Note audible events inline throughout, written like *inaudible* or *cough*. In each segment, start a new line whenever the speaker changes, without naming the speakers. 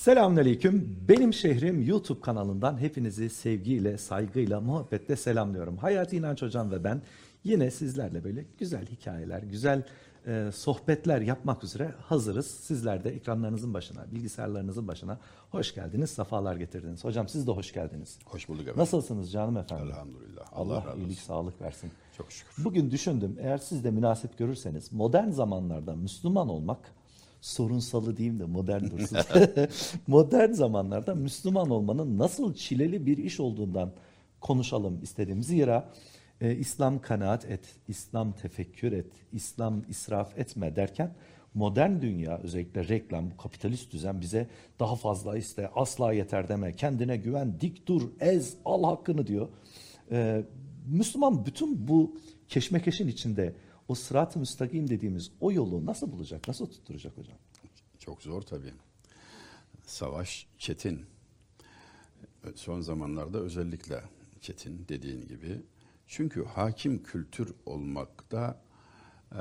Selamünaleyküm. Benim şehrim YouTube kanalından hepinizi sevgiyle, saygıyla, muhabbetle selamlıyorum. Hayati İnanç Hocam ve ben yine sizlerle böyle güzel hikayeler, güzel e, sohbetler yapmak üzere hazırız. Sizler de ekranlarınızın başına, bilgisayarlarınızın başına hoş geldiniz, safalar getirdiniz. Hocam siz de hoş geldiniz.
Hoş bulduk efendim.
Nasılsınız canım efendim?
Elhamdülillah. Allah,
Allah, iyilik, sağlık versin.
Çok şükür.
Bugün düşündüm eğer siz de münasip görürseniz modern zamanlarda Müslüman olmak sorunsalı diyeyim de modern dursun. *laughs* modern zamanlarda Müslüman olmanın nasıl çileli bir iş olduğundan konuşalım istedim. Zira e, İslam kanaat et, İslam tefekkür et, İslam israf etme derken modern dünya özellikle reklam, bu kapitalist düzen bize daha fazla iste, asla yeter deme, kendine güven, dik dur, ez, al hakkını diyor. Ee, Müslüman bütün bu keşmekeşin içinde o sırat-ı müstakim dediğimiz o yolu nasıl bulacak, nasıl tutturacak hocam?
Çok zor tabii. Savaş çetin. Son zamanlarda özellikle çetin dediğin gibi. Çünkü hakim kültür olmakta eee,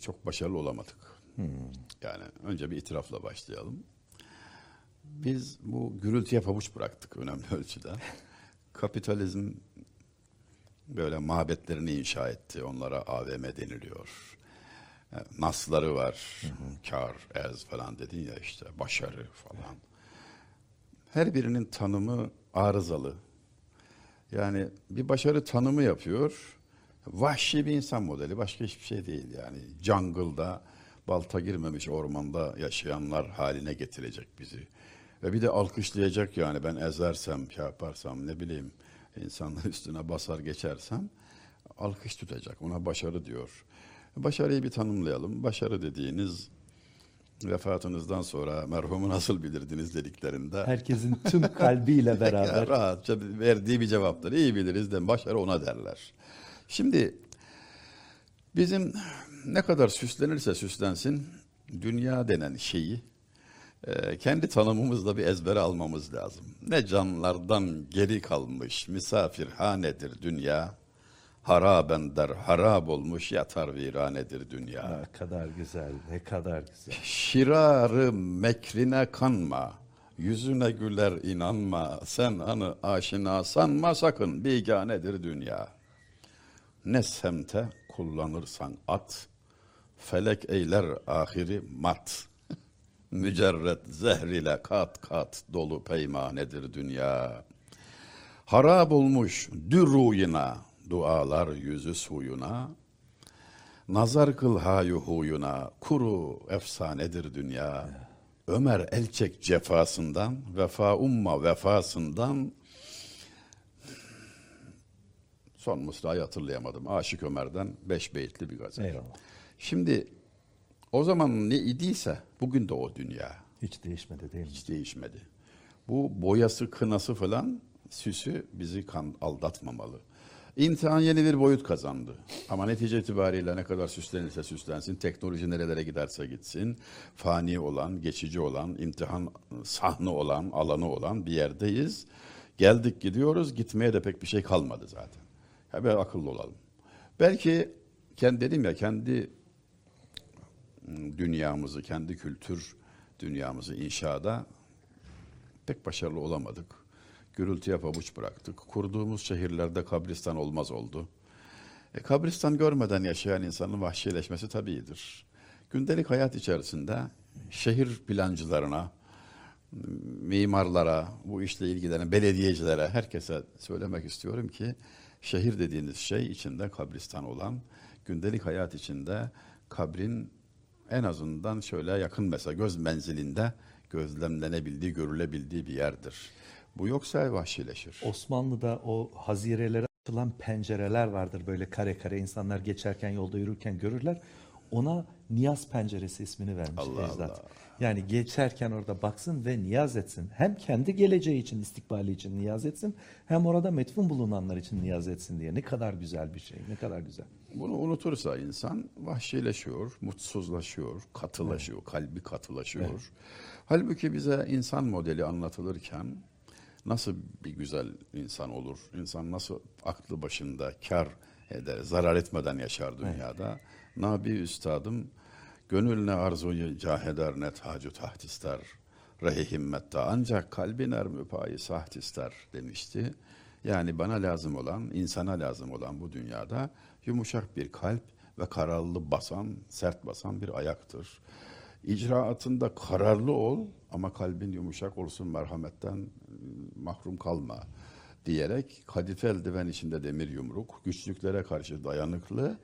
çok başarılı olamadık. Yani önce bir itirafla başlayalım. Biz bu gürültüye pabuç bıraktık önemli ölçüde. Kapitalizm *laughs* böyle mabetlerini inşa etti. Onlara AVM deniliyor. E, Nasları var. Kar, ez falan dedin ya işte başarı falan. Her birinin tanımı arızalı. Yani bir başarı tanımı yapıyor. Vahşi bir insan modeli. Başka hiçbir şey değil yani. Jungle'da balta girmemiş ormanda yaşayanlar haline getirecek bizi. Ve bir de alkışlayacak yani ben ezersem, şey yaparsam ne bileyim insanlar üstüne basar geçersem alkış tutacak. Ona başarı diyor. Başarıyı bir tanımlayalım. Başarı dediğiniz vefatınızdan sonra merhumu nasıl bilirdiniz dediklerinde
Herkesin tüm kalbiyle *laughs* beraber
rahatça verdiği bir cevaptır. İyi biliriz de başarı ona derler. Şimdi bizim ne kadar süslenirse süslensin dünya denen şeyi e, kendi tanımımızla bir ezbere almamız lazım. Ne canlardan geri kalmış misafirhanedir dünya. Haraben der harap olmuş yatar viranedir dünya.
ne kadar güzel, ne kadar güzel.
Şirarı mekrine kanma, yüzüne güler inanma, sen anı aşina sanma sakın, biganedir dünya. Ne semte kullanırsan at, felek eyler ahiri mat. Mücerret zehr ile kat kat dolu peymanedir dünya. Harap olmuş dürruyuna, dualar yüzü suyuna, Nazar kıl hayu huyuna, kuru efsanedir dünya. Ömer Elçek cefasından, vefa umma vefasından, son mısrayı hatırlayamadım. Aşık Ömer'den beş beyitli bir gazel.
Eyvallah.
Şimdi o zaman ne idiyse bugün de o dünya.
Hiç değişmedi değil mi?
Hiç değişmedi. Bu boyası, kınası falan süsü bizi kan aldatmamalı. İmtihan yeni bir boyut kazandı. Ama netice itibariyle ne kadar süslenirse süslensin, teknoloji nerelere giderse gitsin, fani olan, geçici olan, imtihan sahne olan, alanı olan bir yerdeyiz. Geldik gidiyoruz, gitmeye de pek bir şey kalmadı zaten. Böyle akıllı olalım. Belki kendi dedim ya kendi dünyamızı, kendi kültür dünyamızı inşada pek başarılı olamadık. Gürültüye pabuç bıraktık. Kurduğumuz şehirlerde kabristan olmaz oldu. E, kabristan görmeden yaşayan insanın vahşileşmesi tabiidir. Gündelik hayat içerisinde şehir plancılarına, mimarlara, bu işle ilgilenen belediyecilere, herkese söylemek istiyorum ki şehir dediğiniz şey içinde kabristan olan, gündelik hayat içinde kabrin en azından şöyle yakın mesela göz menzilinde gözlemlenebildiği, görülebildiği bir yerdir. Bu yoksa vahşileşir.
Osmanlı'da o hazirelere açılan pencereler vardır böyle kare kare insanlar geçerken yolda yürürken görürler. Ona niyaz penceresi ismini vermiş
Allah
ecdat.
Allah.
Yani geçerken orada baksın ve niyaz etsin. Hem kendi geleceği için, istikbali için niyaz etsin, hem orada metfun bulunanlar için niyaz etsin diye. Ne kadar güzel bir şey, ne kadar güzel.
Bunu unutursa insan vahşileşiyor, mutsuzlaşıyor, katılaşıyor, kalbi katılaşıyor. Halbuki bize insan modeli anlatılırken nasıl bir güzel insan olur, insan nasıl aklı başında kar eder, zarar etmeden yaşar dünyada. Nabi üstadım gönül ne arzuyu cah eder ne tacı taht ister. rehi himmette ancak kalbin er müpayi saht ister demişti. Yani bana lazım olan, insana lazım olan bu dünyada yumuşak bir kalp ve kararlı basan, sert basan bir ayaktır. İcraatında kararlı ol ama kalbin yumuşak olsun merhametten ıı, mahrum kalma diyerek kadife eldiven içinde demir yumruk, güçlüklere karşı dayanıklı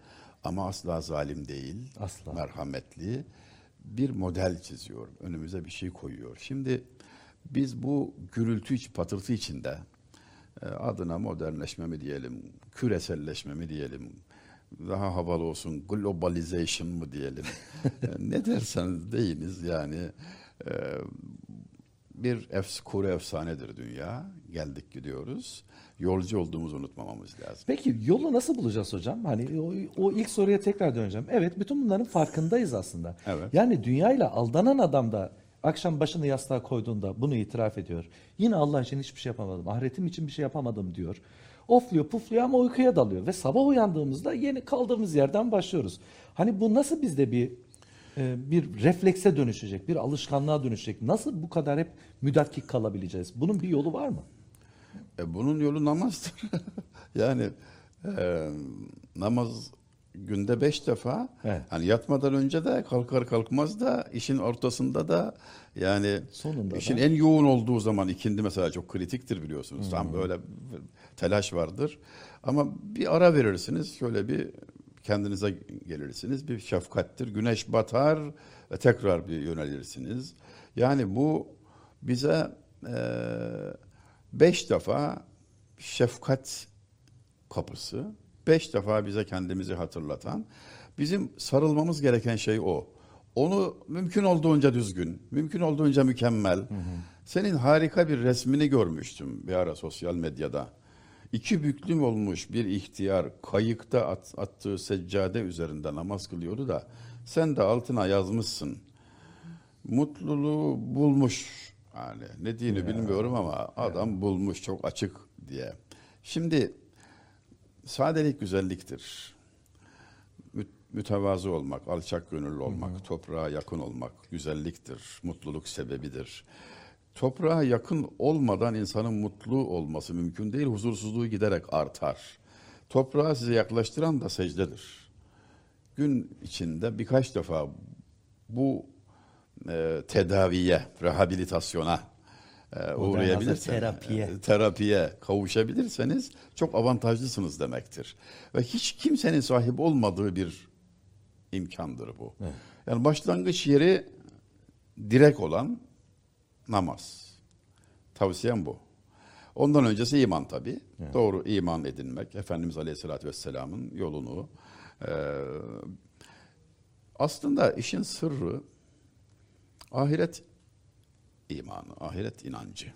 ama asla zalim değil,
Asla.
merhametli bir model çiziyor. Önümüze bir şey koyuyor. Şimdi biz bu gürültü iç, patırtı içinde adına modernleşme mi diyelim, küreselleşme mi diyelim, daha havalı olsun globalization mı diyelim. *laughs* E, ne derseniz deyiniz yani e, bir efs kuru efsanedir dünya. Geldik gidiyoruz. Yolcu olduğumuzu unutmamamız lazım.
Peki yolu nasıl bulacağız hocam? Hani o, o ilk soruya tekrar döneceğim. Evet bütün bunların farkındayız aslında.
Evet.
Yani dünyayla aldanan adam da akşam başını yastığa koyduğunda bunu itiraf ediyor. Yine Allah için hiçbir şey yapamadım. Ahiretim için bir şey yapamadım diyor. Ofluyor pufluyor ama uykuya dalıyor. Ve sabah uyandığımızda yeni kaldığımız yerden başlıyoruz. Hani bu nasıl bizde bir e, bir reflekse dönüşecek, bir alışkanlığa dönüşecek? Nasıl bu kadar hep müdakkik kalabileceğiz? Bunun bir yolu var mı?
E, bunun yolu namazdır. *laughs* yani e, namaz günde beş defa
Evet.
hani yatmadan önce de kalkar kalkmaz da işin ortasında da yani
Sonunda
işin
da.
en yoğun olduğu zaman ikindi mesela çok kritiktir biliyorsunuz.
Hmm.
Tam böyle telaş vardır. Ama bir ara verirsiniz. Şöyle bir kendinize gelirsiniz. Bir şefkattir. Güneş batar ve tekrar bir yönelirsiniz. Yani bu bize e, beş defa şefkat kapısı, beş defa bize kendimizi hatırlatan, bizim sarılmamız gereken şey o. Onu mümkün olduğunca düzgün, mümkün olduğunca mükemmel. Senin harika bir resmini görmüştüm bir ara sosyal medyada. İki büklüm olmuş bir ihtiyar kayıkta at- attığı seccade üzerinde namaz kılıyordu da sen de altına yazmışsın. Mutluluğu bulmuş. Yani ne diyeni bilmiyorum ama adam bulmuş çok açık diye. Şimdi sadelik güzelliktir. Mü- Mütevazı olmak, alçak gönüllü olmak, toprağa yakın olmak güzelliktir, mutluluk sebebidir. Toprağa yakın olmadan insanın mutlu olması mümkün değil, huzursuzluğu giderek artar. Toprağa size yaklaştıran da secdedir. Gün içinde birkaç defa bu e, tedaviye, rehabilitasyona e, uğrayabilirseniz,
terapiye.
e, terapiye kavuşabilirseniz çok avantajlısınız demektir. Ve hiç kimsenin sahip olmadığı bir imkandır bu. Yani başlangıç yeri direk olan namaz. Tavsiyem bu. Ondan öncesi iman tabii. Doğru iman edinmek. Efendimiz Aleyhisselatü Vesselam'ın yolunu. e, aslında işin sırrı ahiret imanı, ahiret inancı.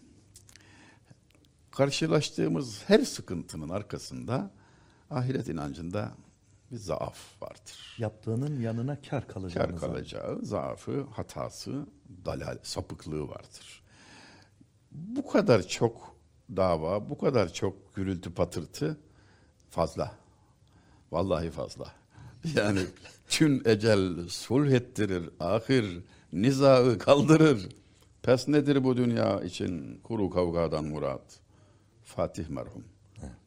Karşılaştığımız her sıkıntının arkasında ahiret inancında bir zaaf vardır.
Yaptığının yanına kar kalacağını
Kar kalacağı, zaafı, hatası, dalal, sapıklığı vardır. Bu kadar çok dava, bu kadar çok gürültü patırtı fazla. Vallahi fazla. *laughs* Yani tüm ecel sulh ettirir, ahir nizaı kaldırır. Pes nedir bu dünya için kuru kavgadan murat? Fatih merhum.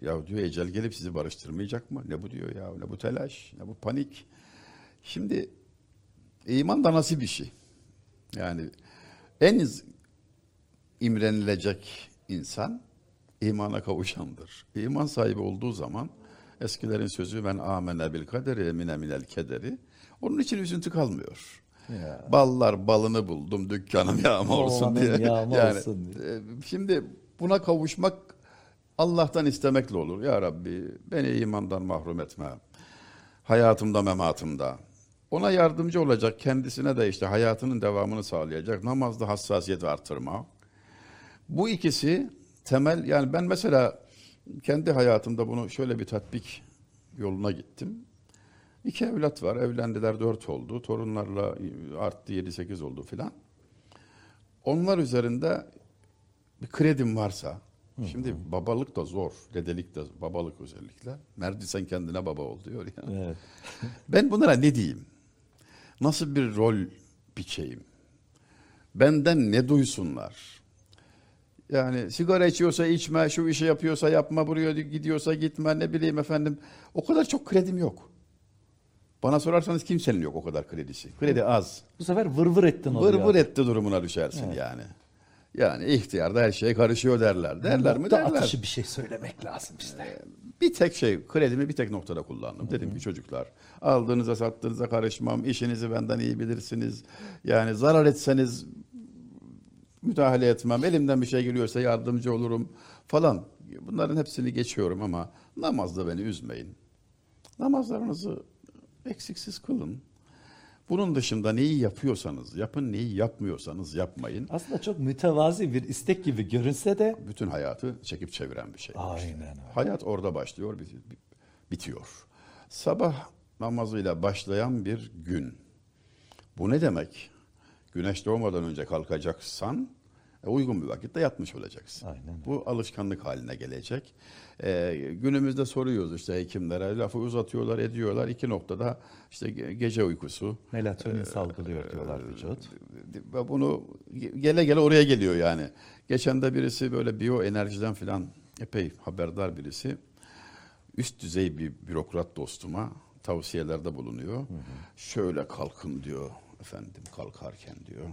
Ya diyor ecel gelip sizi barıştırmayacak mı? Ne bu diyor ya? Ne bu telaş? Ne bu panik? Şimdi iman da nasıl bir şey? Yani en imrenilecek insan imana kavuşandır. İman sahibi olduğu zaman eskilerin sözü ben amene bil kaderi emine minel kederi. Onun için üzüntü kalmıyor.
Ya.
Ballar balını buldum dükkanım yağma olsun diye.
yağma *laughs*
yani,
olsun diye.
e, Şimdi buna kavuşmak Allah'tan istemekle olur. Ya Rabbi beni imandan mahrum etme. Hayatımda mematımda. Ona yardımcı olacak kendisine de işte hayatının devamını sağlayacak namazda hassasiyet artırma. Bu ikisi temel yani ben mesela kendi hayatımda bunu şöyle bir tatbik yoluna gittim. İki evlat var. Evlendiler dört oldu. Torunlarla arttı yedi sekiz oldu filan. Onlar üzerinde bir kredim varsa şimdi babalık da zor. Dedelik de babalık özellikle. Merdi sen kendine baba ol diyor ya.
Evet. *laughs*
Ben bunlara ne diyeyim? Nasıl bir rol biçeyim? Benden ne duysunlar? Yani sigara içiyorsa içme, şu işi yapıyorsa yapma, buraya gidiyorsa gitme, ne bileyim efendim. O kadar çok kredim yok. Bana sorarsanız kimsenin yok o kadar kredisi. Kredi az.
Bu sefer vır vır ettin
Vır
oluyor.
vır etti durumuna düşersin yani. Yani ihtiyarda her şey karışıyor derler. Derler mi
Nokta
derler.
atışı bir şey söylemek lazım işte.
Bir tek şey kredimi bir tek noktada kullandım. Dedim ki çocuklar aldığınıza sattığınıza karışmam. işinizi benden iyi bilirsiniz. Yani zarar etseniz müdahale etmem. Elimden bir şey geliyorsa yardımcı olurum falan. Bunların hepsini geçiyorum ama namazda beni üzmeyin. Namazlarınızı eksiksiz kılın. Bunun dışında neyi yapıyorsanız yapın, neyi yapmıyorsanız yapmayın.
Aslında çok mütevazi bir istek gibi görünse de
Bütün hayatı çekip çeviren bir şey.
aynen öyle.
Hayat orada başlıyor, bit- bitiyor. Sabah namazıyla başlayan bir gün. Bu ne demek? Güneş doğmadan önce kalkacaksan e, uygun bir vakitte yatmış olacaksın.
Aynen.
Bu alışkanlık haline gelecek. E, günümüzde soruyoruz işte hekimlere lafı uzatıyorlar ediyorlar. İki noktada işte ge- gece uykusu.
Melatonin salgılıyor diyorlar vücut.
Ve bunu gele gele oraya geliyor yani. Geçen de birisi böyle biyoenerjiden filan epey haberdar birisi. Üst düzey bir bürokrat dostuma tavsiyelerde bulunuyor. Şöyle kalkın diyor efendim kalkarken diyor.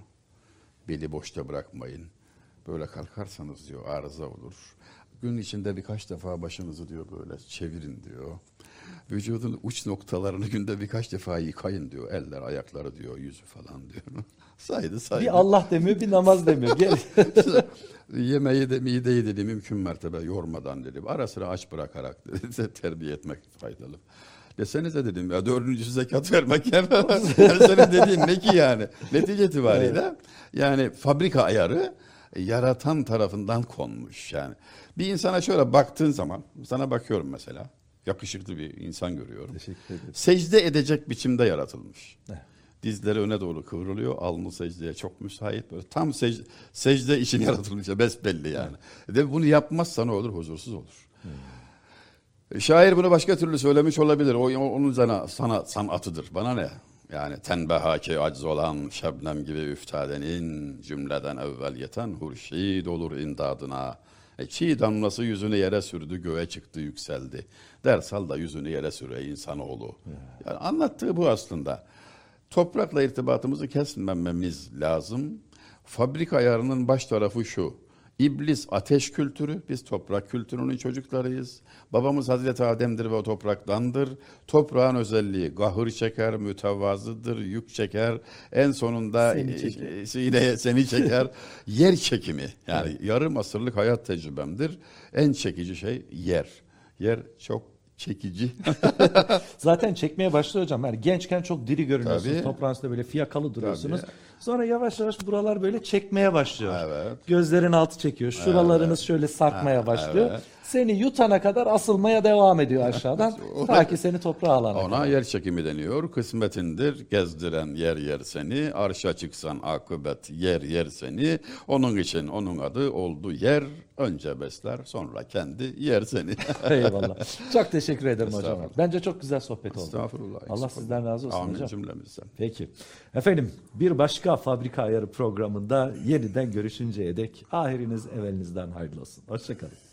Beli boşta bırakmayın. Böyle kalkarsanız diyor arıza olur. Gün içinde birkaç defa başınızı diyor böyle çevirin diyor. Vücudun uç noktalarını günde birkaç defa yıkayın diyor. Eller, ayakları diyor, yüzü falan diyor. *laughs* saydı saydı.
Bir Allah demiyor bir namaz demiyor. Gel. *laughs*
Yemeği de mideyi dedi mümkün mertebe yormadan dedi. Ara sıra aç bırakarak dedi. *laughs* Terbiye etmek faydalı. Desenize dedim ya dördüncü zekat vermek yani senin dediğin ne ki yani? Netice itibariyle yani fabrika ayarı yaratan tarafından konmuş yani. Bir insana şöyle baktığın zaman sana bakıyorum mesela yakışıklı bir insan görüyorum.
Teşekkür ederim.
Secde edecek biçimde yaratılmış.
Evet.
Dizleri öne doğru kıvrılıyor. Alnı secdeye çok müsait. Böyle tam sec- secde için *laughs* yaratılmış. Besbelli yani. De bunu yapmazsa ne olur? Huzursuz olur. E, Şair bunu başka türlü söylemiş olabilir. O onun sana, sana sanatıdır. Bana ne? Yani tenbeha ki acz olan şebnem gibi üftadenin cümleden evvel yeten hurşid olur imdadına. E, çiğ damlası yüzünü yere sürdü, göğe çıktı, yükseldi. Ders al da yüzünü yere süre insanoğlu. Yani anlattığı bu aslında. Toprakla irtibatımızı kesmememiz lazım. Fabrika ayarının baş tarafı şu. İblis ateş kültürü, biz toprak kültürünün çocuklarıyız. Babamız Hazreti Adem'dir ve o topraktandır. Toprağın özelliği gahır çeker, mütevazıdır, yük çeker. En sonunda
Seni
e,
çeker.
e, sineye seni çeker. *laughs* Yer çekimi yani yarım asırlık hayat tecrübemdir. En çekici şey yer. Yer çok çekici. *laughs*
Zaten çekmeye başlıyor hocam. Yani gençken çok diri görünüyorsunuz.
Tabii.
Toprağın üstünde böyle fiyakalı duruyorsunuz.
Tabii.
Sonra yavaş yavaş buralar böyle çekmeye başlıyor.
Evet.
Gözlerin altı çekiyor. Şuralarınız şöyle sarkmaya başlıyor.
evet.
Seni yutana kadar asılmaya devam ediyor aşağıdan. *laughs* ta ki seni toprağa alana
Ona
kadar.
yer çekimi deniyor. Kısmetindir gezdiren yer yer seni. Arşa çıksan akıbet yer yer seni. Onun için onun adı oldu yer. Önce besler sonra kendi yer seni. *laughs*
Eyvallah. Çok teşekkür ederim hocam. Bence çok güzel sohbet oldu.
Estağfurullah.
Allah sizden razı olsun
Amin
hocam.
cümlemizden.
Peki. Efendim bir başka fabrika ayarı programında yeniden görüşünceye dek ahiriniz evelinizden hayırlı olsun. Hoşçakalın.